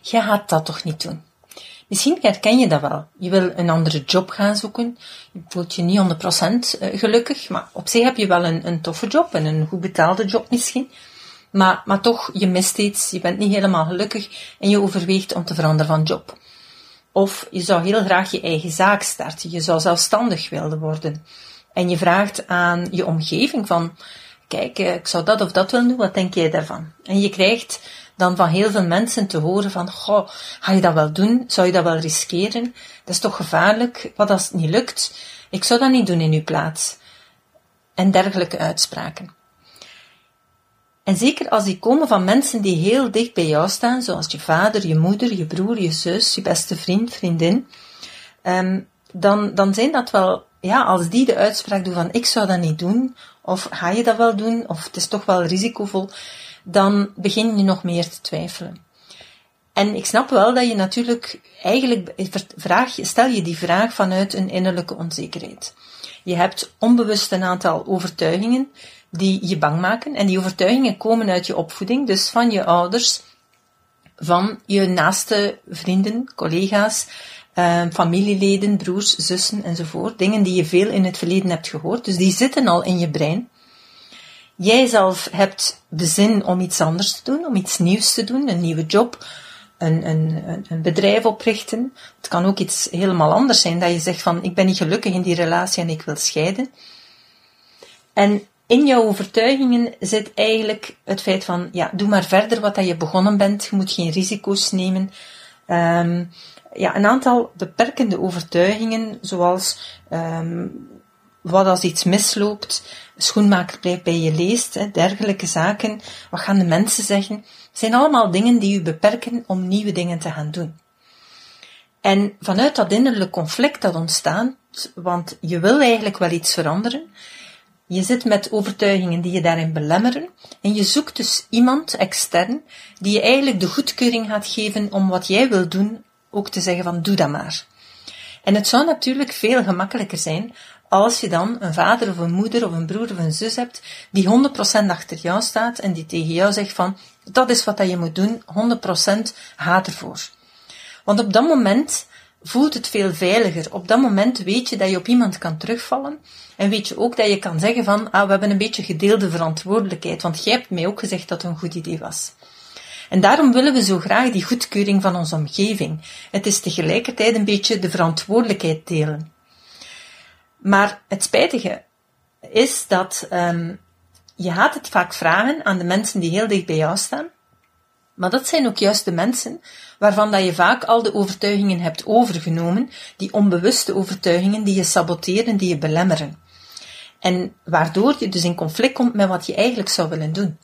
je gaat dat toch niet doen. Misschien herken je dat wel. Je wil een andere job gaan zoeken. Je voelt je niet 100% eh, gelukkig, maar op zich heb je wel een, een toffe job en een goed betaalde job misschien. Maar, maar toch, je mist iets, je bent niet helemaal gelukkig en je overweegt om te veranderen van job. Of je zou heel graag je eigen zaak starten, je zou zelfstandig willen worden. En je vraagt aan je omgeving van, kijk, eh, ik zou dat of dat willen doen, wat denk jij daarvan? En je krijgt dan van heel veel mensen te horen van, goh, ga je dat wel doen? Zou je dat wel riskeren? Dat is toch gevaarlijk? Wat als het niet lukt? Ik zou dat niet doen in uw plaats. En dergelijke uitspraken. En zeker als die komen van mensen die heel dicht bij jou staan, zoals je vader, je moeder, je broer, je zus, je beste vriend, vriendin, um, dan, dan zijn dat wel, ja, als die de uitspraak doen van ik zou dat niet doen, of ga je dat wel doen, of het is toch wel risicovol, dan begin je nog meer te twijfelen. En ik snap wel dat je natuurlijk eigenlijk vraag, stel je die vraag vanuit een innerlijke onzekerheid. Je hebt onbewust een aantal overtuigingen die je bang maken. En die overtuigingen komen uit je opvoeding, dus van je ouders, van je naaste vrienden, collega's, uh, familieleden, broers, zussen enzovoort. Dingen die je veel in het verleden hebt gehoord. Dus die zitten al in je brein. Jij zelf hebt de zin om iets anders te doen, om iets nieuws te doen, een nieuwe job, een, een, een bedrijf oprichten. Het kan ook iets helemaal anders zijn, dat je zegt van ik ben niet gelukkig in die relatie en ik wil scheiden. En in jouw overtuigingen zit eigenlijk het feit van, ja, doe maar verder wat dat je begonnen bent, je moet geen risico's nemen. Um, ja, een aantal beperkende overtuigingen, zoals um, wat als iets misloopt, schoenmaker blijft bij je leest, hè, dergelijke zaken, wat gaan de mensen zeggen, zijn allemaal dingen die u beperken om nieuwe dingen te gaan doen. En vanuit dat innerlijk conflict dat ontstaat, want je wil eigenlijk wel iets veranderen, je zit met overtuigingen die je daarin belemmeren en je zoekt dus iemand extern die je eigenlijk de goedkeuring gaat geven om wat jij wil doen, ook te zeggen van doe dat maar. En het zou natuurlijk veel gemakkelijker zijn als je dan een vader of een moeder of een broer of een zus hebt die 100% achter jou staat en die tegen jou zegt van dat is wat dat je moet doen, 100% ga ervoor. Want op dat moment voelt het veel veiliger. Op dat moment weet je dat je op iemand kan terugvallen. En weet je ook dat je kan zeggen van, ah, we hebben een beetje gedeelde verantwoordelijkheid, want jij hebt mij ook gezegd dat het een goed idee was. En daarom willen we zo graag die goedkeuring van onze omgeving. Het is tegelijkertijd een beetje de verantwoordelijkheid delen. Maar het spijtige is dat um, je gaat het vaak vragen aan de mensen die heel dicht bij jou staan. Maar dat zijn ook juist de mensen waarvan dat je vaak al de overtuigingen hebt overgenomen, die onbewuste overtuigingen die je saboteren, die je belemmeren. En waardoor je dus in conflict komt met wat je eigenlijk zou willen doen.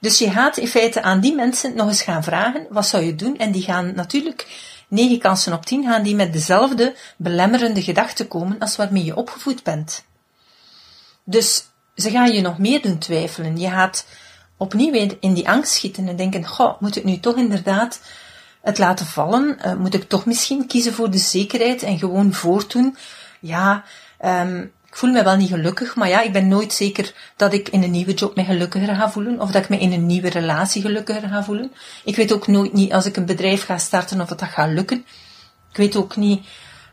Dus je gaat in feite aan die mensen nog eens gaan vragen, wat zou je doen? En die gaan natuurlijk, negen kansen op tien, gaan die met dezelfde belemmerende gedachten komen als waarmee je opgevoed bent. Dus ze gaan je nog meer doen twijfelen. Je gaat opnieuw in die angst schieten en denken, goh, moet ik nu toch inderdaad het laten vallen? Uh, moet ik toch misschien kiezen voor de zekerheid en gewoon voortdoen? Ja, um, ik voel me wel niet gelukkig, maar ja, ik ben nooit zeker dat ik in een nieuwe job me gelukkiger ga voelen, of dat ik me in een nieuwe relatie gelukkiger ga voelen. Ik weet ook nooit niet als ik een bedrijf ga starten of dat, dat gaat lukken. Ik weet ook niet,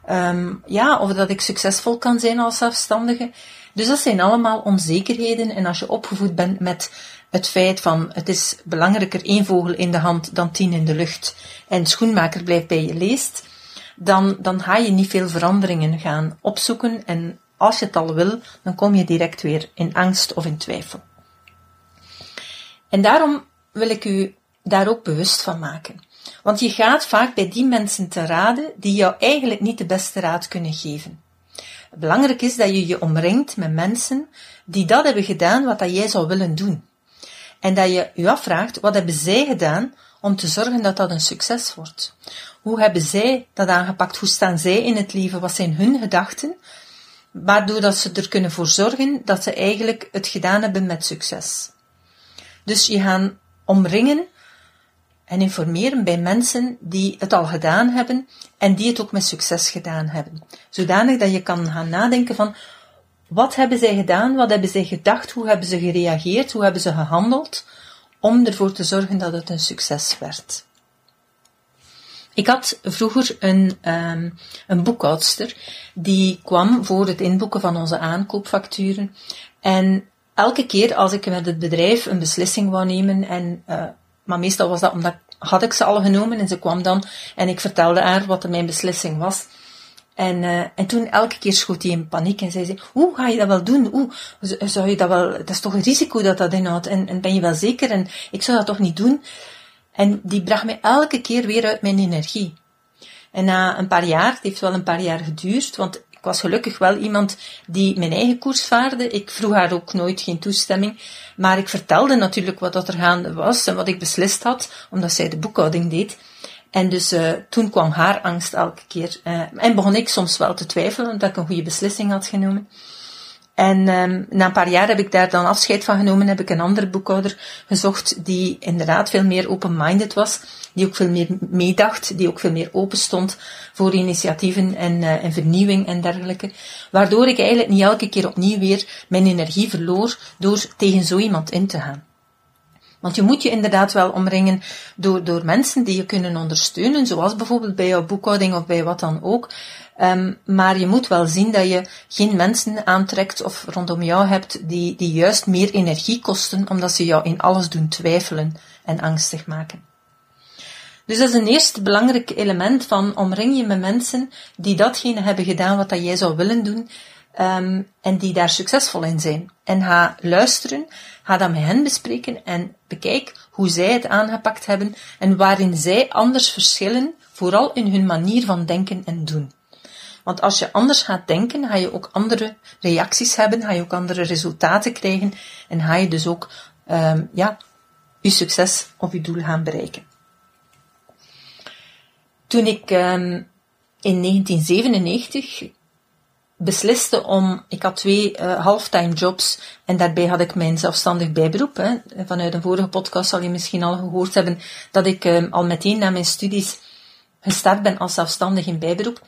um, ja, of dat ik succesvol kan zijn als zelfstandige. Dus dat zijn allemaal onzekerheden. En als je opgevoed bent met het feit van het is belangrijker één vogel in de hand dan tien in de lucht en schoenmaker blijft bij je leest, dan, dan ga je niet veel veranderingen gaan opzoeken en als je het al wil, dan kom je direct weer in angst of in twijfel. En daarom wil ik u daar ook bewust van maken. Want je gaat vaak bij die mensen te raden die jou eigenlijk niet de beste raad kunnen geven. Belangrijk is dat je je omringt met mensen die dat hebben gedaan wat dat jij zou willen doen. En dat je je afvraagt, wat hebben zij gedaan om te zorgen dat dat een succes wordt? Hoe hebben zij dat aangepakt? Hoe staan zij in het leven? Wat zijn hun gedachten? Waardoor dat ze er kunnen voor zorgen dat ze eigenlijk het gedaan hebben met succes. Dus je gaan omringen en informeren bij mensen die het al gedaan hebben en die het ook met succes gedaan hebben. Zodanig dat je kan gaan nadenken van wat hebben zij gedaan, wat hebben zij gedacht, hoe hebben ze gereageerd, hoe hebben ze gehandeld om ervoor te zorgen dat het een succes werd. Ik had vroeger een, um, een boekhoudster die kwam voor het inboeken van onze aankoopfacturen. En elke keer als ik met het bedrijf een beslissing wou nemen, en, uh, maar meestal was dat omdat had ik ze al genomen en ze kwam dan en ik vertelde haar wat mijn beslissing was. En, uh, en toen elke keer schoot hij in paniek en zei ze, hoe ga je dat wel doen? Hoe zou je dat wel, dat is toch een risico dat dat inhoudt en ben je wel zeker? En ik zou dat toch niet doen? En die bracht me elke keer weer uit mijn energie. En na een paar jaar, het heeft wel een paar jaar geduurd, want ik was gelukkig wel iemand die mijn eigen koers vaarde. Ik vroeg haar ook nooit geen toestemming. Maar ik vertelde natuurlijk wat dat er gaande was en wat ik beslist had, omdat zij de boekhouding deed. En dus uh, toen kwam haar angst elke keer. Uh, en begon ik soms wel te twijfelen dat ik een goede beslissing had genomen. En um, na een paar jaar heb ik daar dan afscheid van genomen, heb ik een andere boekhouder gezocht die inderdaad veel meer open-minded was, die ook veel meer meedacht, die ook veel meer open stond voor initiatieven en, uh, en vernieuwing en dergelijke. Waardoor ik eigenlijk niet elke keer opnieuw weer mijn energie verloor door tegen zo iemand in te gaan. Want je moet je inderdaad wel omringen door, door mensen die je kunnen ondersteunen, zoals bijvoorbeeld bij jouw boekhouding of bij wat dan ook. Um, maar je moet wel zien dat je geen mensen aantrekt of rondom jou hebt die, die juist meer energie kosten, omdat ze jou in alles doen twijfelen en angstig maken. Dus dat is een eerste belangrijk element van omring je met mensen die datgene hebben gedaan wat dat jij zou willen doen, um, en die daar succesvol in zijn. En ga luisteren, ga dat met hen bespreken en bekijk hoe zij het aangepakt hebben en waarin zij anders verschillen, vooral in hun manier van denken en doen. Want als je anders gaat denken, ga je ook andere reacties hebben, ga je ook andere resultaten krijgen en ga je dus ook um, ja, je succes of je doel gaan bereiken. Toen ik um, in 1997 besliste om, ik had twee uh, halftime jobs en daarbij had ik mijn zelfstandig bijberoep. Hè. Vanuit een vorige podcast zal je misschien al gehoord hebben dat ik um, al meteen na mijn studies gestart ben als zelfstandig in bijberoep.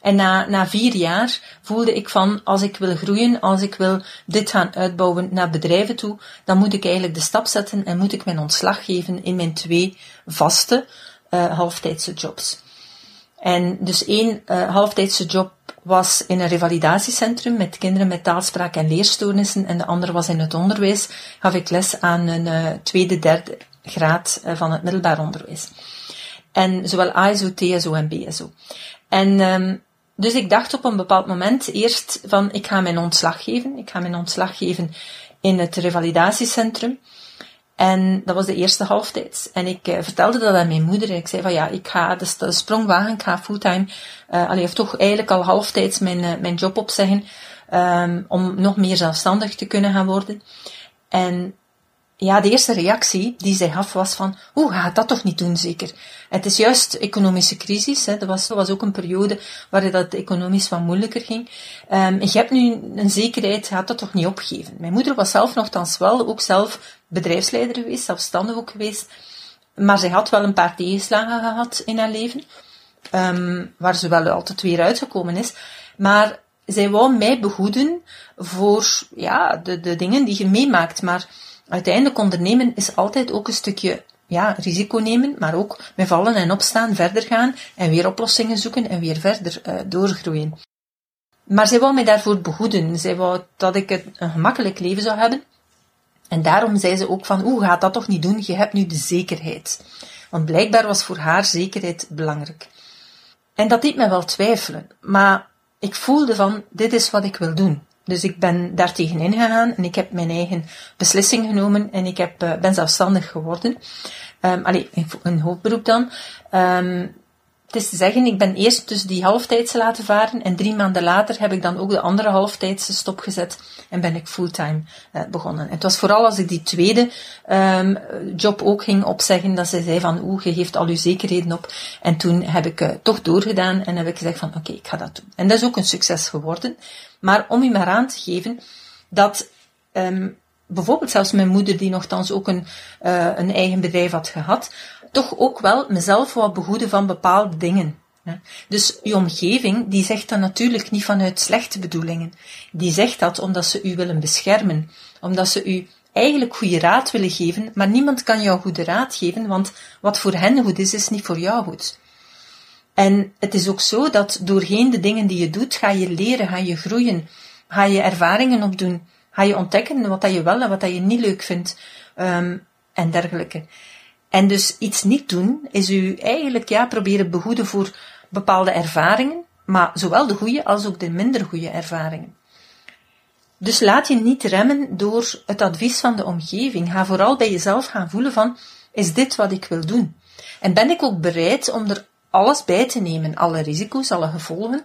En na, na vier jaar voelde ik van, als ik wil groeien, als ik wil dit gaan uitbouwen naar bedrijven toe, dan moet ik eigenlijk de stap zetten en moet ik mijn ontslag geven in mijn twee vaste uh, halftijdse jobs. En dus één uh, halftijdse job was in een revalidatiecentrum met kinderen met taalspraak en leerstoornissen en de andere was in het onderwijs, gaf ik les aan een uh, tweede, derde graad uh, van het middelbaar onderwijs. En zowel ASO, TSO en BSO. En um, dus ik dacht op een bepaald moment eerst van, ik ga mijn ontslag geven. Ik ga mijn ontslag geven in het revalidatiecentrum. En dat was de eerste halftijd. En ik uh, vertelde dat aan mijn moeder. En ik zei van ja, ik ga de, de sprongwagen, ik ga fulltime, uh, allee, of toch eigenlijk al halftijds mijn, uh, mijn job opzeggen, um, om nog meer zelfstandig te kunnen gaan worden. En ja, de eerste reactie die zij gaf was van, hoe gaat dat toch niet doen zeker? Het is juist economische crisis, hè. Dat, was, was ook een periode waar dat economisch wat moeilijker ging. Um, je hebt nu een zekerheid, gaat dat toch niet opgeven? Mijn moeder was zelf nogthans wel, ook zelf bedrijfsleider geweest, zelfstandig ook geweest. Maar zij had wel een paar tegenslagen gehad in haar leven, um, waar ze wel altijd weer uitgekomen is. Maar zij wou mij behoeden voor ja, de, de dingen die je meemaakt. Maar uiteindelijk ondernemen is altijd ook een stukje ja, risico nemen, maar ook met vallen en opstaan, verder gaan en weer oplossingen zoeken en weer verder uh, doorgroeien. Maar zij wou mij daarvoor behoeden. Zij wou dat ik een gemakkelijk leven zou hebben. En daarom zei ze ook van, hoe gaat dat toch niet doen? Je hebt nu de zekerheid. Want blijkbaar was voor haar zekerheid belangrijk. En dat deed mij wel twijfelen. Maar ik voelde van, dit is wat ik wil doen. Dus ik ben daar tegenin gegaan en ik heb mijn eigen beslissing genomen en ik heb, uh, ben zelfstandig geworden. Um, allee, een hoofdberoep dan. Um, het is te zeggen, ik ben eerst dus die halftijdse laten varen en drie maanden later heb ik dan ook de andere halftijdse stopgezet en ben ik fulltime uh, begonnen. En het was vooral als ik die tweede um, job ook ging opzeggen, dat ze zei van oeh, je geeft al je zekerheden op. En toen heb ik uh, toch doorgedaan en heb ik gezegd van oké, ik ga dat doen. En dat is ook een succes geworden. Maar om u maar aan te geven dat um, bijvoorbeeld zelfs mijn moeder, die nogthans ook een, uh, een eigen bedrijf had gehad, toch ook wel mezelf wat behoeden van bepaalde dingen. Dus uw omgeving, die zegt dat natuurlijk niet vanuit slechte bedoelingen. Die zegt dat omdat ze u willen beschermen, omdat ze u eigenlijk goede raad willen geven, maar niemand kan jou goede raad geven, want wat voor hen goed is, is niet voor jou goed. En het is ook zo dat doorheen de dingen die je doet, ga je leren, ga je groeien, ga je ervaringen opdoen, ga je ontdekken wat dat je wel en wat dat je niet leuk vindt, um, en dergelijke. En dus iets niet doen, is u eigenlijk ja, proberen behoeden voor bepaalde ervaringen, maar zowel de goede als ook de minder goede ervaringen. Dus laat je niet remmen door het advies van de omgeving. Ga vooral bij jezelf gaan voelen van, is dit wat ik wil doen? En ben ik ook bereid om er alles bij te nemen, alle risico's, alle gevolgen,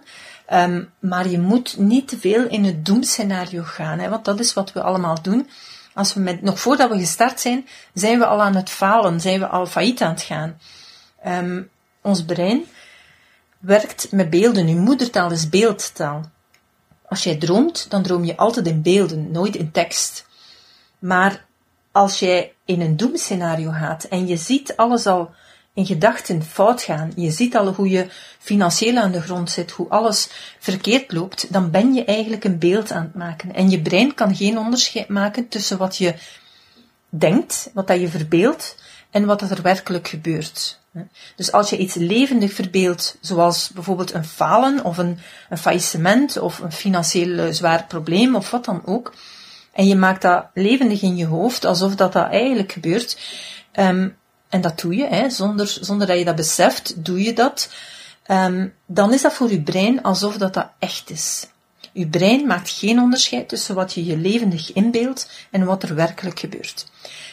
um, maar je moet niet te veel in het doemscenario gaan, hè, want dat is wat we allemaal doen. Als we nog voordat we gestart zijn, zijn we al aan het falen, zijn we al failliet aan het gaan. Um, ons brein werkt met beelden. Uw moedertaal is beeldtaal. Als jij droomt, dan droom je altijd in beelden, nooit in tekst. Maar als jij in een doemscenario gaat en je ziet alles al in gedachten fout gaan, je ziet al hoe je financieel aan de grond zit, hoe alles verkeerd loopt, dan ben je eigenlijk een beeld aan het maken. En je brein kan geen onderscheid maken tussen wat je denkt, wat dat je verbeeldt, en wat er werkelijk gebeurt. Dus als je iets levendig verbeeldt, zoals bijvoorbeeld een falen of een, een faillissement of een financieel zwaar probleem of wat dan ook, en je maakt dat levendig in je hoofd, alsof dat, dat eigenlijk gebeurt, um, en dat doe je, hè, zonder, zonder dat je dat beseft, doe je dat, um, dan is dat voor je brein alsof dat, dat echt is. Je brein maakt geen onderscheid tussen wat je je levendig inbeeldt en wat er werkelijk gebeurt.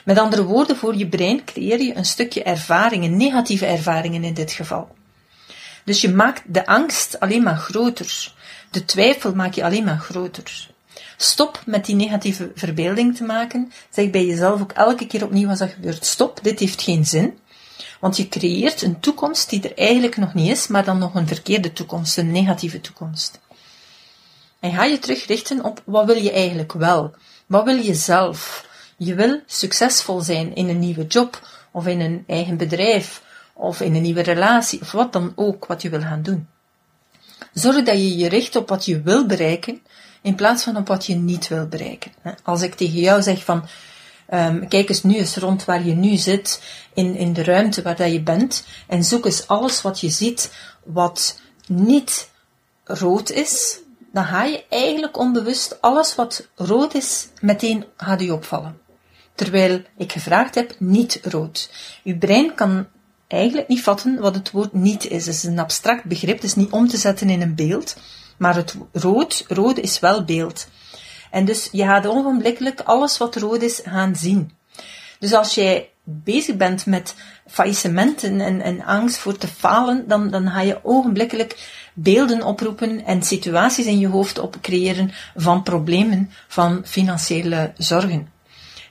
Met andere woorden, voor je brein creëer je een stukje ervaringen, negatieve ervaringen in dit geval. Dus je maakt de angst alleen maar groter. De twijfel maak je alleen maar groter. Stop met die negatieve verbeelding te maken. Zeg bij jezelf ook elke keer opnieuw als dat gebeurt. Stop, dit heeft geen zin. Want je creëert een toekomst die er eigenlijk nog niet is, maar dan nog een verkeerde toekomst, een negatieve toekomst. En ga je terugrichten op wat wil je eigenlijk wel? Wat wil je zelf? Je wil succesvol zijn in een nieuwe job, of in een eigen bedrijf, of in een nieuwe relatie, of wat dan ook wat je wil gaan doen. Zorg dat je je richt op wat je wil bereiken, in plaats van op wat je niet wil bereiken. Als ik tegen jou zeg van, um, kijk eens nu eens rond waar je nu zit, in, in de ruimte waar dat je bent, en zoek eens alles wat je ziet wat niet rood is, dan ga je eigenlijk onbewust alles wat rood is meteen gaat je opvallen. Terwijl ik gevraagd heb niet rood. Uw brein kan eigenlijk niet vatten wat het woord niet is. Het is een abstract begrip, het is niet om te zetten in een beeld. Maar het rood, rode is wel beeld. En dus je gaat ogenblikkelijk alles wat rood is gaan zien. Dus als jij bezig bent met faillissementen en, en angst voor te falen, dan, dan ga je ogenblikkelijk beelden oproepen en situaties in je hoofd op creëren van problemen, van financiële zorgen.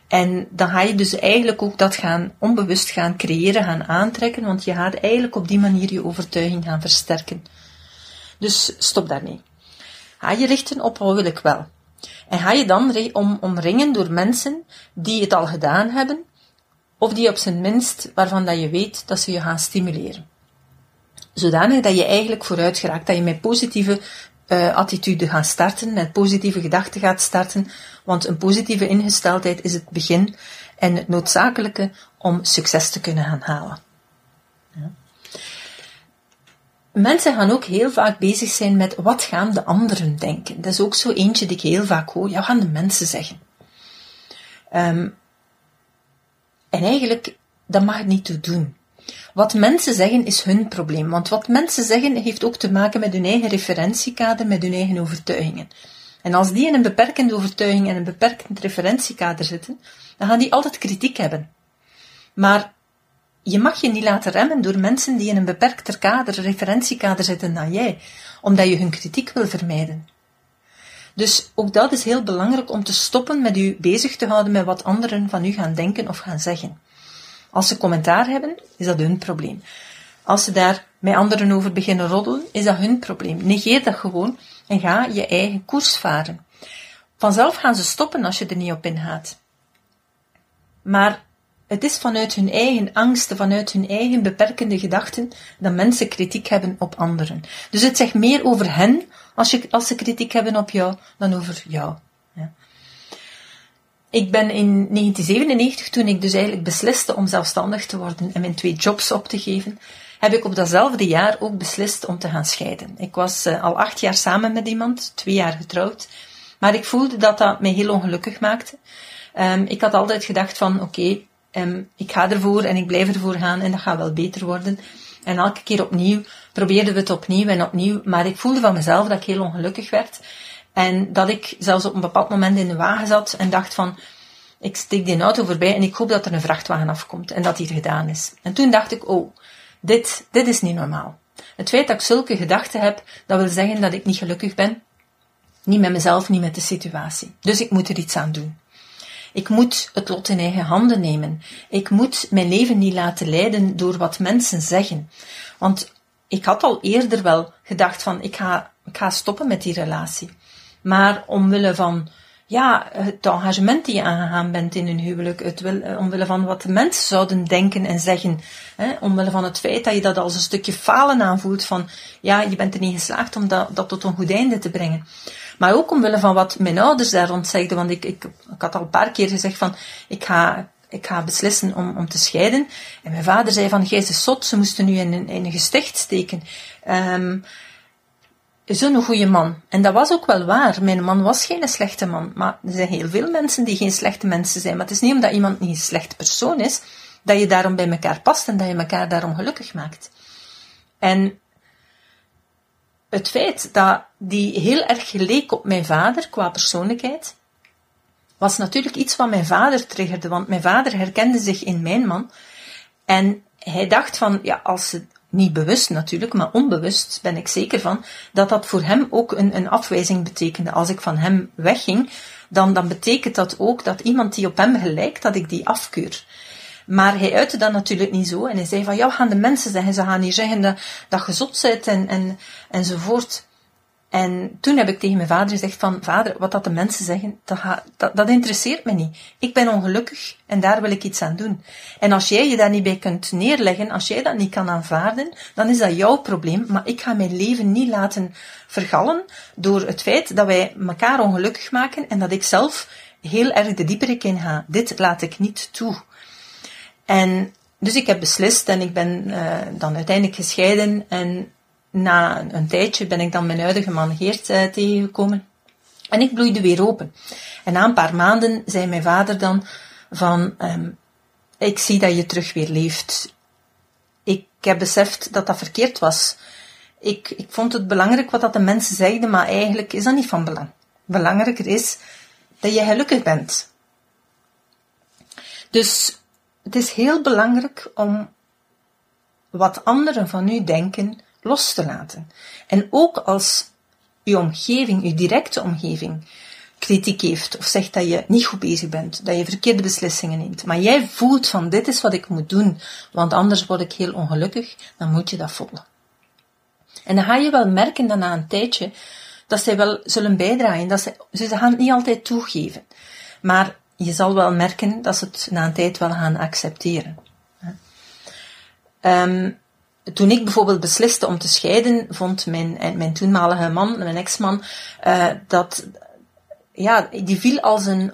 En dan ga je dus eigenlijk ook dat gaan onbewust gaan creëren, gaan aantrekken, want je gaat eigenlijk op die manier je overtuiging gaan versterken. Dus stop daarmee. Ga je richten op wil ik wel. En ga je dan om, omringen door mensen die het al gedaan hebben, of die op zijn minst waarvan dat je weet dat ze je gaan stimuleren. Zodanig dat je eigenlijk vooruit geraakt, dat je met positieve uh, attitude gaat starten, met positieve gedachten gaat starten, want een positieve ingesteldheid is het begin en het noodzakelijke om succes te kunnen gaan halen. Ja. Mensen gaan ook heel vaak bezig zijn met wat gaan de anderen denken. Dat is ook zo eentje die ik heel vaak hoor. Ja, wat gaan de mensen zeggen? Um, en eigenlijk, dat mag het niet toe doen. Wat mensen zeggen is hun probleem, want wat mensen zeggen heeft ook te maken met hun eigen referentiekader, met hun eigen overtuigingen. En als die in een beperkende overtuiging en een beperkend referentiekader zitten, dan gaan die altijd kritiek hebben. Maar je mag je niet laten remmen door mensen die in een beperkter kader, referentiekader zitten dan jij, omdat je hun kritiek wil vermijden. Dus ook dat is heel belangrijk om te stoppen met u bezig te houden met wat anderen van u gaan denken of gaan zeggen. Als ze commentaar hebben, is dat hun probleem. Als ze daar met anderen over beginnen roddelen, is dat hun probleem. Negeer dat gewoon en ga je eigen koers varen. Vanzelf gaan ze stoppen als je er niet op ingaat. Maar het is vanuit hun eigen angsten, vanuit hun eigen beperkende gedachten, dat mensen kritiek hebben op anderen. Dus het zegt meer over hen als, als ze kritiek hebben op jou, dan over jou. Ja. Ik ben in 1997, toen ik dus eigenlijk besliste om zelfstandig te worden en mijn twee jobs op te geven, heb ik op datzelfde jaar ook beslist om te gaan scheiden. Ik was uh, al acht jaar samen met iemand, twee jaar getrouwd, maar ik voelde dat dat mij heel ongelukkig maakte. Um, ik had altijd gedacht van, oké, um, ik ga ervoor en ik blijf ervoor gaan en dat gaat wel beter worden. En elke keer opnieuw probeerden we het opnieuw en opnieuw, maar ik voelde van mezelf dat ik heel ongelukkig werd. En dat ik zelfs op een bepaald moment in de wagen zat en dacht van, ik steek die auto voorbij en ik hoop dat er een vrachtwagen afkomt en dat die er gedaan is. En toen dacht ik, oh, dit, dit is niet normaal. Het feit dat ik zulke gedachten heb, dat wil zeggen dat ik niet gelukkig ben. Niet met mezelf, niet met de situatie. Dus ik moet er iets aan doen. Ik moet het lot in eigen handen nemen. Ik moet mijn leven niet laten leiden door wat mensen zeggen. Want ik had al eerder wel gedacht van, ik ga, ik ga stoppen met die relatie. Maar omwille van ja, het engagement die je aangegaan bent in een huwelijk, het wil, eh, omwille van wat de mensen zouden denken en zeggen, hè, omwille van het feit dat je dat als een stukje falen aanvoelt van, ja, je bent er niet geslaagd om dat, dat tot een goed einde te brengen. Maar ook omwille van wat mijn ouders daar rond zeiden, want ik, ik, ik had al een paar keer gezegd van, ik ga, ik ga beslissen om, om te scheiden. En mijn vader zei van, gij is zot, ze moesten nu in, in een gesticht steken. Um, zo'n goede man. En dat was ook wel waar. Mijn man was geen slechte man. Maar er zijn heel veel mensen die geen slechte mensen zijn. Maar het is niet omdat iemand niet een slechte persoon is, dat je daarom bij elkaar past en dat je elkaar daarom gelukkig maakt. En het feit dat die heel erg geleek op mijn vader qua persoonlijkheid, was natuurlijk iets wat mijn vader triggerde, want mijn vader herkende zich in mijn man. En hij dacht van, ja, als ze niet bewust natuurlijk, maar onbewust ben ik zeker van, dat dat voor hem ook een, een afwijzing betekende. Als ik van hem wegging, dan, dan betekent dat ook dat iemand die op hem gelijkt, dat ik die afkeur. Maar hij uitte dat natuurlijk niet zo. En hij zei van, ja, gaan de mensen zeggen, ze gaan hier zeggen dat, dat je zot bent en, en, enzovoort. En toen heb ik tegen mijn vader gezegd van, vader, wat dat de mensen zeggen, dat, dat, dat, interesseert me niet. Ik ben ongelukkig en daar wil ik iets aan doen. En als jij je daar niet bij kunt neerleggen, als jij dat niet kan aanvaarden, dan is dat jouw probleem. Maar ik ga mijn leven niet laten vergallen door het feit dat wij elkaar ongelukkig maken en dat ik zelf heel erg de dieperik in ga. Dit laat ik niet toe. En dus ik heb beslist en ik ben uh, dan uiteindelijk gescheiden en na een tijdje ben ik dan mijn huidige man Geert uh, tegengekomen. En ik bloeide weer open. En na een paar maanden zei mijn vader dan van, um, ik zie dat je terug weer leeft. Ik heb beseft dat dat verkeerd was. Ik, ik vond het belangrijk wat dat de mensen zeiden, maar eigenlijk is dat niet van belang. Belangrijker is dat je gelukkig bent. Dus het is heel belangrijk om wat anderen van u denken los te laten. En ook als uw omgeving, uw directe omgeving, kritiek heeft of zegt dat je niet goed bezig bent, dat je verkeerde beslissingen neemt, maar jij voelt van dit is wat ik moet doen, want anders word ik heel ongelukkig, dan moet je dat volgen. En dan ga je wel merken dat na een tijdje dat zij wel zullen bijdragen, dat ze, ze gaan het niet altijd toegeven, maar je zal wel merken dat ze het na een tijd wel gaan accepteren. Um, toen ik bijvoorbeeld besliste om te scheiden, vond mijn, eh, mijn toenmalige man, mijn ex-man, uh, dat, ja, die viel als een,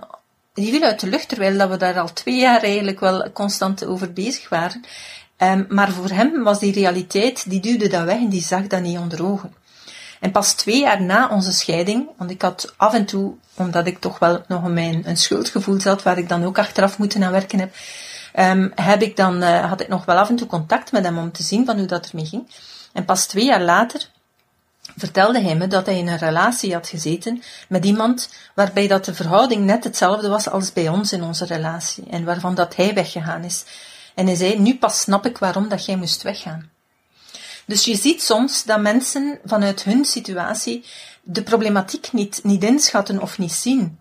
die viel uit de lucht, terwijl dat we daar al twee jaar eigenlijk wel constant over bezig waren. Um, maar voor hem was die realiteit, die duwde dat weg en die zag dat niet onder ogen. En pas twee jaar na onze scheiding, want ik had af en toe, omdat ik toch wel nog in mijn, een schuldgevoel zat, waar ik dan ook achteraf moeten aan werken heb, um, heb ik dan, uh, had ik nog wel af en toe contact met hem om te zien van hoe dat ermee ging. En pas twee jaar later vertelde hij me dat hij in een relatie had gezeten met iemand waarbij dat de verhouding net hetzelfde was als bij ons in onze relatie en waarvan dat hij weggegaan is. En hij zei, nu pas snap ik waarom dat jij moest weggaan. Dus je ziet soms dat mensen vanuit hun situatie de problematiek niet, niet inschatten of niet zien.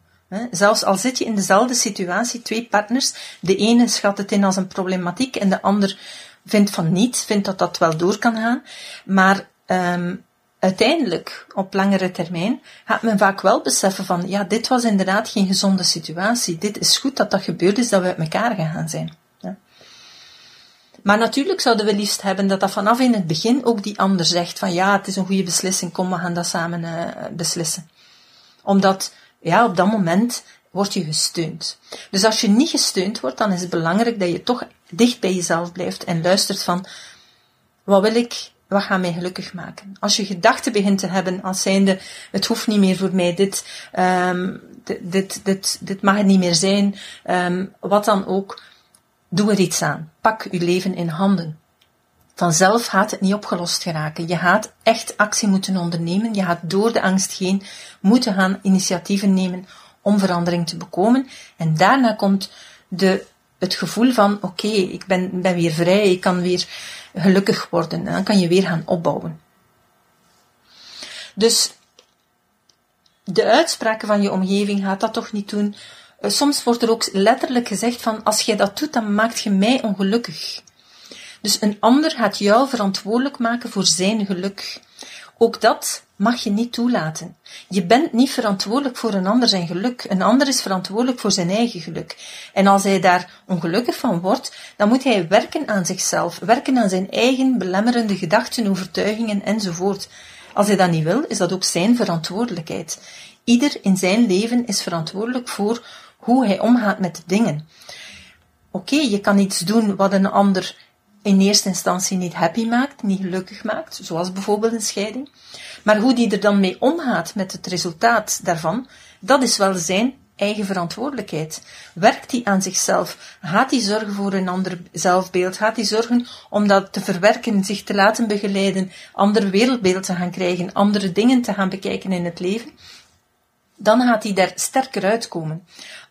Zelfs al zit je in dezelfde situatie, twee partners, de ene schat het in als een problematiek en de ander vindt van niet, vindt dat dat wel door kan gaan. Maar um, uiteindelijk, op langere termijn, gaat men vaak wel beseffen van, ja, dit was inderdaad geen gezonde situatie. Dit is goed dat dat gebeurd is, dat we uit elkaar gegaan zijn. Maar natuurlijk zouden we liefst hebben dat dat vanaf in het begin ook die ander zegt van, ja, het is een goede beslissing, kom, we gaan dat samen uh, beslissen. Omdat, ja, op dat moment word je gesteund. Dus als je niet gesteund wordt, dan is het belangrijk dat je toch dicht bij jezelf blijft en luistert van, wat wil ik, wat gaat mij gelukkig maken? Als je gedachten begint te hebben als zijnde, het hoeft niet meer voor mij, dit, um, dit, dit, dit, mag het niet meer zijn, um, wat dan ook, doe er iets aan. Pak je leven in handen. Vanzelf gaat het niet opgelost geraken. Je gaat echt actie moeten ondernemen. Je gaat door de angst heen moeten gaan initiatieven nemen om verandering te bekomen. En daarna komt de, het gevoel van, oké, ik ben, ben weer vrij, ik kan weer gelukkig worden. En dan kan je weer gaan opbouwen. Dus de uitspraken van je omgeving gaat dat toch niet doen. Eh, soms wordt er ook letterlijk gezegd van, als jij dat doet, dan maakt je mij ongelukkig. Dus een ander gaat jou verantwoordelijk maken voor zijn geluk. Ook dat mag je niet toelaten. Je bent niet verantwoordelijk voor een ander zijn geluk. Een ander is verantwoordelijk voor zijn eigen geluk. En als hij daar ongelukkig van wordt, dan moet hij werken aan zichzelf, werken aan zijn eigen belemmerende gedachten, overtuigingen enzovoort. Als hij dat niet wil, is dat ook zijn verantwoordelijkheid. Ieder in zijn leven is verantwoordelijk voor hoe hij omgaat met de dingen. Oké, je kan iets doen wat een ander in eerste instantie niet happy maakt, niet gelukkig maakt, zoals bijvoorbeeld een scheiding. Maar hoe die er dan mee omgaat met het resultaat daarvan, dat is wel zijn eigen verantwoordelijkheid. Werkt hij aan zichzelf? Gaat hij zorgen voor een ander zelfbeeld? Gaat hij zorgen om dat te verwerken, zich te laten begeleiden, ander wereldbeeld te gaan krijgen, andere dingen te gaan bekijken in het leven? Dan gaat hij daar sterker uitkomen.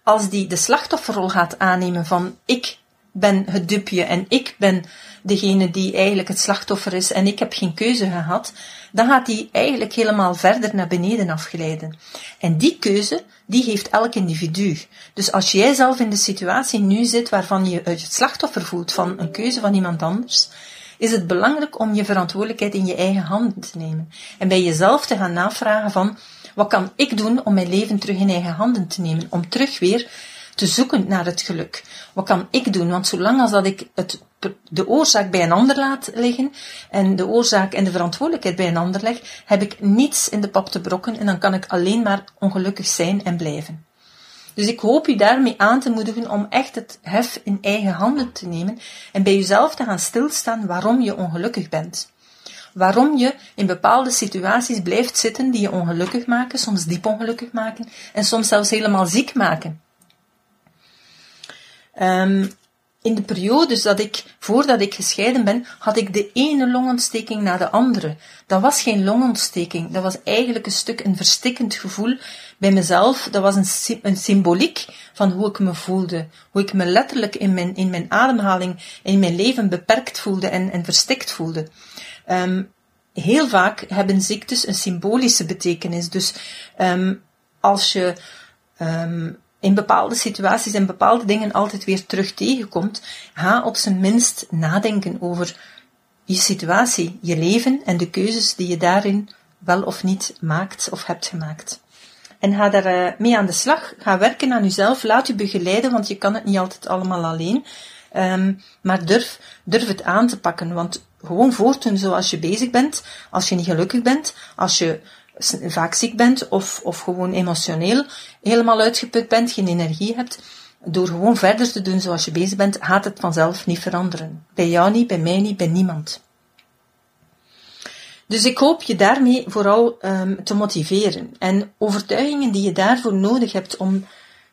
Als hij de slachtofferrol gaat aannemen van ik ben het dupje en ik ben degene die eigenlijk het slachtoffer is en ik heb geen keuze gehad, dan gaat die eigenlijk helemaal verder naar beneden afgeleiden. En die keuze, die heeft elk individu. Dus als jij zelf in de situatie nu zit waarvan je het slachtoffer voelt van een keuze van iemand anders, is het belangrijk om je verantwoordelijkheid in je eigen handen te nemen. En bij jezelf te gaan navragen van, wat kan ik doen om mijn leven terug in eigen handen te nemen? Om terug weer te zoeken naar het geluk. Wat kan ik doen? Want zolang als dat ik het, de oorzaak bij een ander laat liggen en de oorzaak en de verantwoordelijkheid bij een ander leg, heb ik niets in de pap te brokken en dan kan ik alleen maar ongelukkig zijn en blijven. Dus ik hoop u daarmee aan te moedigen om echt het hef in eigen handen te nemen en bij jezelf te gaan stilstaan waarom je ongelukkig bent. Waarom je in bepaalde situaties blijft zitten die je ongelukkig maken, soms diep ongelukkig maken en soms zelfs helemaal ziek maken. Um, in de periodes dat ik, voordat ik gescheiden ben, had ik de ene longontsteking na de andere. Dat was geen longontsteking, dat was eigenlijk een stuk een verstikkend gevoel bij mezelf. Dat was een, een symboliek van hoe ik me voelde. Hoe ik me letterlijk in mijn, in mijn ademhaling, in mijn leven beperkt voelde en, en verstikt voelde. Um, heel vaak hebben ziektes een symbolische betekenis. Dus um, als je um, in bepaalde situaties en bepaalde dingen altijd weer terug tegenkomt, ga op zijn minst nadenken over je situatie, je leven en de keuzes die je daarin wel of niet maakt of hebt gemaakt. En ga daar eh, mee aan de slag. Ga werken aan jezelf. Laat je begeleiden, want je kan het niet altijd allemaal alleen. Maar durf, durf het aan te pakken, want gewoon voortdoen zoals je bezig bent, als je niet gelukkig bent, als je vaak ziek bent of, of gewoon emotioneel helemaal uitgeput bent, geen energie hebt, door gewoon verder te doen zoals je bezig bent, gaat het vanzelf niet veranderen. Bij jou niet, bij mij niet, bij niemand. Dus ik hoop je daarmee vooral um, te motiveren en overtuigingen die je daarvoor nodig hebt om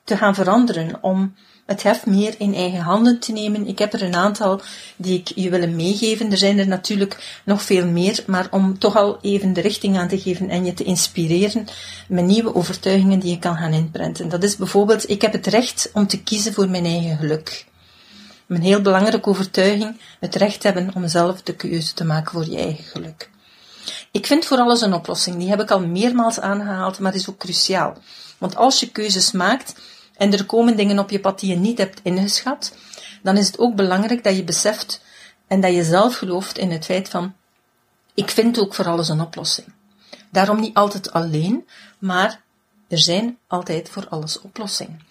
te gaan veranderen, om het heft meer in eigen handen te nemen. Ik heb er een aantal die ik je wil meegeven. Er zijn er natuurlijk nog veel meer, maar om toch al even de richting aan te geven en je te inspireren met nieuwe overtuigingen die je kan gaan inprenten. Dat is bijvoorbeeld, ik heb het recht om te kiezen voor mijn eigen geluk. Een heel belangrijke overtuiging, het recht hebben om zelf de keuze te maken voor je eigen geluk. Ik vind voor alles een oplossing. Die heb ik al meermaals aangehaald, maar is ook cruciaal. Want als je keuzes maakt en er komen dingen op je pad die je niet hebt ingeschat, dan is het ook belangrijk dat je beseft en dat je zelf gelooft in het feit van, ik vind ook voor alles een oplossing. Daarom niet altijd alleen, maar er zijn altijd voor alles oplossingen.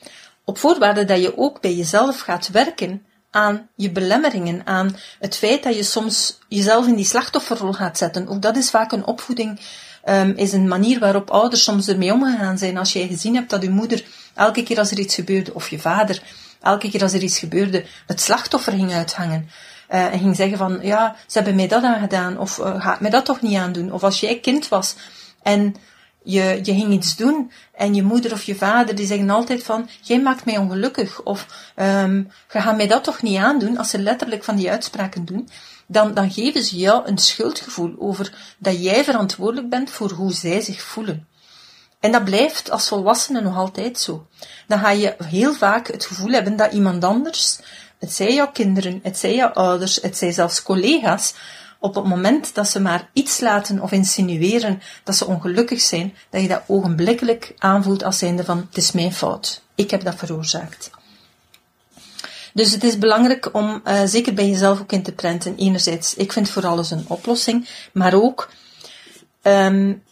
Op voorwaarde dat je ook bij jezelf gaat werken aan je belemmeringen, aan het feit dat je soms jezelf in die slachtofferrol gaat zetten. Ook dat is vaak een opvoeding, um, is een manier waarop ouders soms ermee omgegaan zijn. Als jij gezien hebt dat je moeder elke keer als er iets gebeurde, of je vader, elke keer als er iets gebeurde, het slachtoffer ging uithangen. Uh, en ging zeggen van, ja, ze hebben mij dat aangedaan, of uh, ga mij dat toch niet aandoen. Of als jij kind was en je, je ging iets doen en je moeder of je vader die zeggen altijd van, jij maakt mij ongelukkig of um, je gaat mij dat toch niet aandoen, als ze letterlijk van die uitspraken doen, dan, dan geven ze jou een schuldgevoel over dat jij verantwoordelijk bent voor hoe zij zich voelen. En dat blijft als volwassene nog altijd zo. Dan ga je heel vaak het gevoel hebben dat iemand anders, het zij jouw kinderen, het zij jouw ouders, het zij zelfs collega's, op het moment dat ze maar iets laten of insinueren dat ze ongelukkig zijn, dat je dat ogenblikkelijk aanvoelt als zijnde van, het is mijn fout. Ik heb dat veroorzaakt. Dus het is belangrijk om uh, zeker bij jezelf ook in te prenten. Enerzijds, ik vind voor alles een oplossing, maar ook um,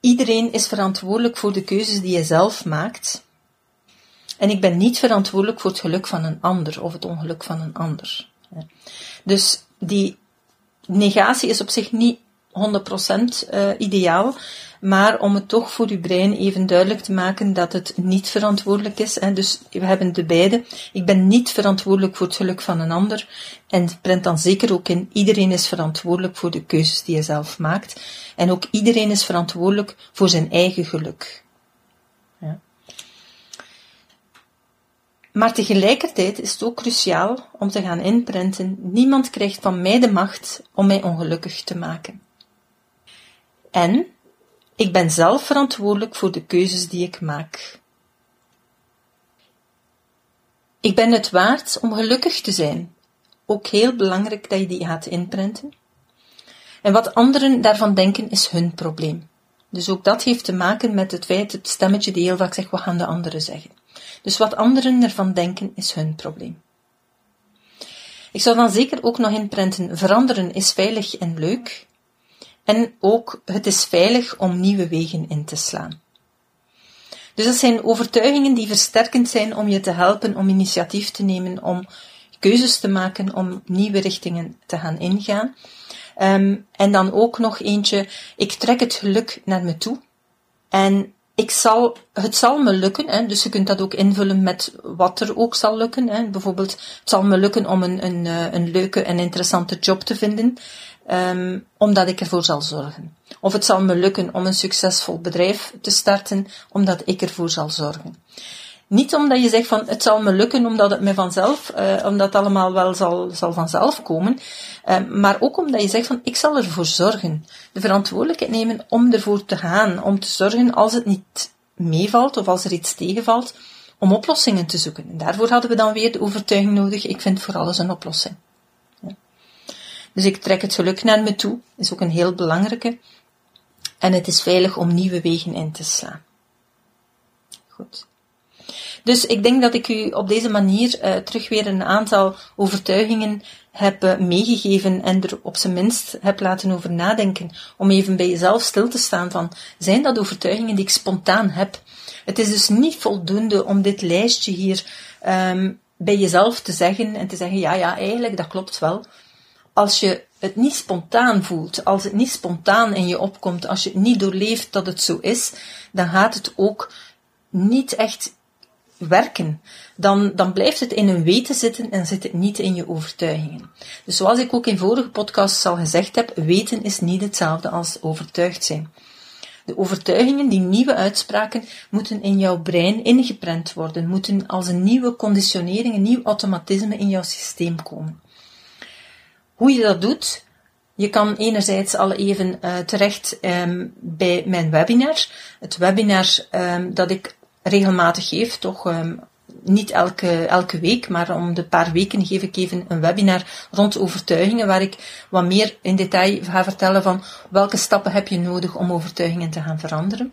iedereen is verantwoordelijk voor de keuzes die je zelf maakt. En ik ben niet verantwoordelijk voor het geluk van een ander of het ongeluk van een ander. Dus die negatie is op zich niet 100% uh, eh, ideaal, maar om het toch voor uw brein even duidelijk te maken dat het niet verantwoordelijk is. Dus we hebben de beide. Ik ben niet verantwoordelijk voor het geluk van een ander. En prent dan zeker ook in, iedereen is verantwoordelijk voor de keuzes die je zelf maakt. En ook iedereen is verantwoordelijk voor zijn eigen geluk. Maar tegelijkertijd is het ook cruciaal om te gaan inprenten, niemand krijgt van mij de macht om mij ongelukkig te maken. En ik ben zelf verantwoordelijk voor de keuzes die ik maak. Ik ben het waard om gelukkig te zijn. Ook heel belangrijk dat je die gaat inprenten. En wat anderen daarvan denken is hun probleem. Dus ook dat heeft te maken met het feit, het stemmetje die heel vaak zegt, wat gaan de anderen zeggen? Dus wat anderen ervan denken is hun probleem. Ik zou dan zeker ook nog inprenten, veranderen is veilig en leuk. En ook, het is veilig om nieuwe wegen in te slaan. Dus dat zijn overtuigingen die versterkend zijn om je te helpen om initiatief te nemen, om keuzes te maken, om nieuwe richtingen te gaan ingaan. Um, en dan ook nog eentje, ik trek het geluk naar me toe. En ik zal, het zal me lukken, hè, dus je kunt dat ook invullen met wat er ook zal lukken. Hè. Bijvoorbeeld, het zal me lukken om een, een, eh, een leuke en interessante job te vinden, um, omdat ik ervoor zal zorgen. Of het zal me lukken om een succesvol bedrijf te starten, omdat ik ervoor zal zorgen. Niet omdat je zegt van het zal me lukken omdat het me vanzelf, uh, omdat het allemaal wel zal, zal vanzelf komen, uh, maar ook omdat je zegt van ik zal ervoor zorgen. De verantwoordelijkheid nemen om ervoor te gaan, om te zorgen als het niet meevalt of als er iets tegenvalt, om oplossingen te zoeken. En daarvoor hadden we dan weer de overtuiging nodig, ik vind voor alles een oplossing. Dus ik trek het geluk naar me toe, is ook een heel belangrijke. En het is veilig om nieuwe wegen in te slaan. Goed. Dus ik denk dat ik u op deze manier uh, terug weer een aantal overtuigingen heb uh, meegegeven en er op zijn minst heb laten over nadenken. Om even bij jezelf stil te staan van, zijn dat overtuigingen die ik spontaan heb? Het is dus niet voldoende om dit lijstje hier um, bij jezelf te zeggen en te zeggen, ja, ja, eigenlijk, dat klopt wel. Als je het niet spontaan voelt, als het niet spontaan in je opkomt, als je het niet doorleeft dat het zo is, dan gaat het ook niet echt werken, dan, dan blijft het in een weten zitten en zit het niet in je overtuigingen. Dus zoals ik ook in vorige podcasts al gezegd heb, weten is niet hetzelfde als overtuigd zijn. De overtuigingen, die nieuwe uitspraken, moeten in jouw brein ingeprent worden, moeten als een nieuwe conditionering, een nieuw automatisme in jouw systeem komen. Hoe je dat doet, je kan enerzijds al even uh, terecht um, bij mijn webinar. Het webinar um, dat ik regelmatig geef, toch um, niet elke, elke week, maar om de paar weken geef ik even een webinar rond overtuigingen, waar ik wat meer in detail ga vertellen van welke stappen heb je nodig om overtuigingen te gaan veranderen.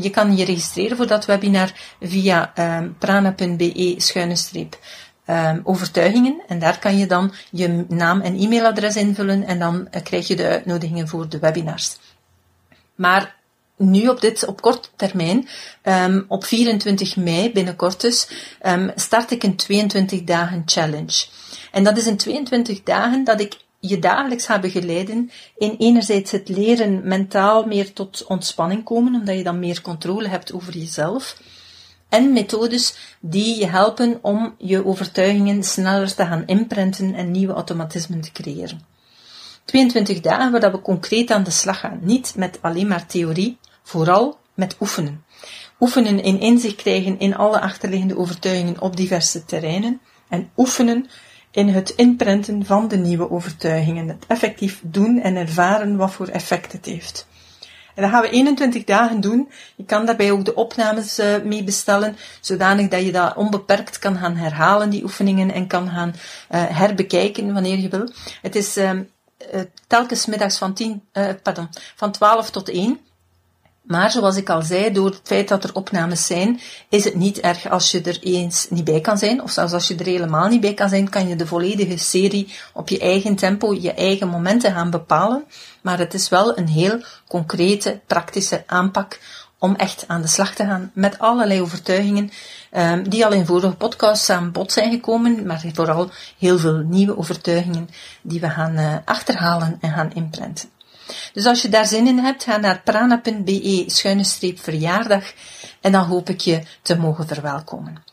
Je kan je registreren voor dat webinar via prana.be schuine streep um, overtuigingen. En daar kan je dan je naam en e-mailadres invullen en dan uh, krijg je de uitnodigingen voor de webinars. Maar nu op dit, op korte termijn, um, op 24 mei binnenkort dus, um, start ik een 22 dagen challenge. En dat is een 22 dagen dat ik je dagelijks ga begeleiden in enerzijds het leren mentaal meer tot ontspanning komen, omdat je dan meer controle hebt over jezelf en methodes die je helpen om je overtuigingen sneller te gaan imprinten en nieuwe automatismen te creëren. 22 dagen waar we concreet aan de slag gaan. Niet met alleen maar theorie, vooral met oefenen. Oefenen in inzicht krijgen in alle achterliggende overtuigingen op diverse terreinen en oefenen in het inprinten van de nieuwe overtuigingen. Het effectief doen en ervaren wat voor effect het heeft. En dat gaan we 21 dagen doen. Je kan daarbij ook de opnames uh, mee bestellen, zodanig dat je dat onbeperkt kan gaan herhalen, die oefeningen, en kan gaan uh, herbekijken wanneer je wil. Het is uh, telkens middags van, 10, pardon, van 12 tot 1. Maar zoals ik al zei, door het feit dat er opnames zijn, is het niet erg als je er eens niet bij kan zijn. Of zelfs als je er helemaal niet bij kan zijn, kan je de volledige serie op je eigen tempo, je eigen momenten gaan bepalen. Maar het is wel een heel concrete, praktische aanpak om echt aan de slag te gaan met allerlei overtuigingen um, die al in vorige podcasts aan bod zijn gekomen, maar vooral heel veel nieuwe overtuigingen die we gaan uh, achterhalen en gaan imprinten. Dus als je daar zin in hebt, ga naar prana.be schuine streep verjaardag en dan hoop ik je te mogen verwelkomen.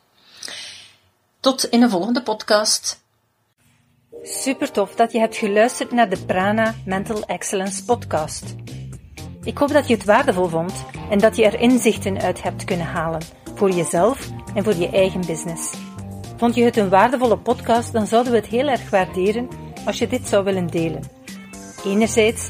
Tot in een volgende podcast. Super tof dat je hebt geluisterd naar de Prana Mental Excellence podcast. Ik hoop dat je het waardevol vond en dat je er inzichten uit hebt kunnen halen voor jezelf en voor je eigen business. Vond je het een waardevolle podcast, dan zouden we het heel erg waarderen als je dit zou willen delen. Enerzijds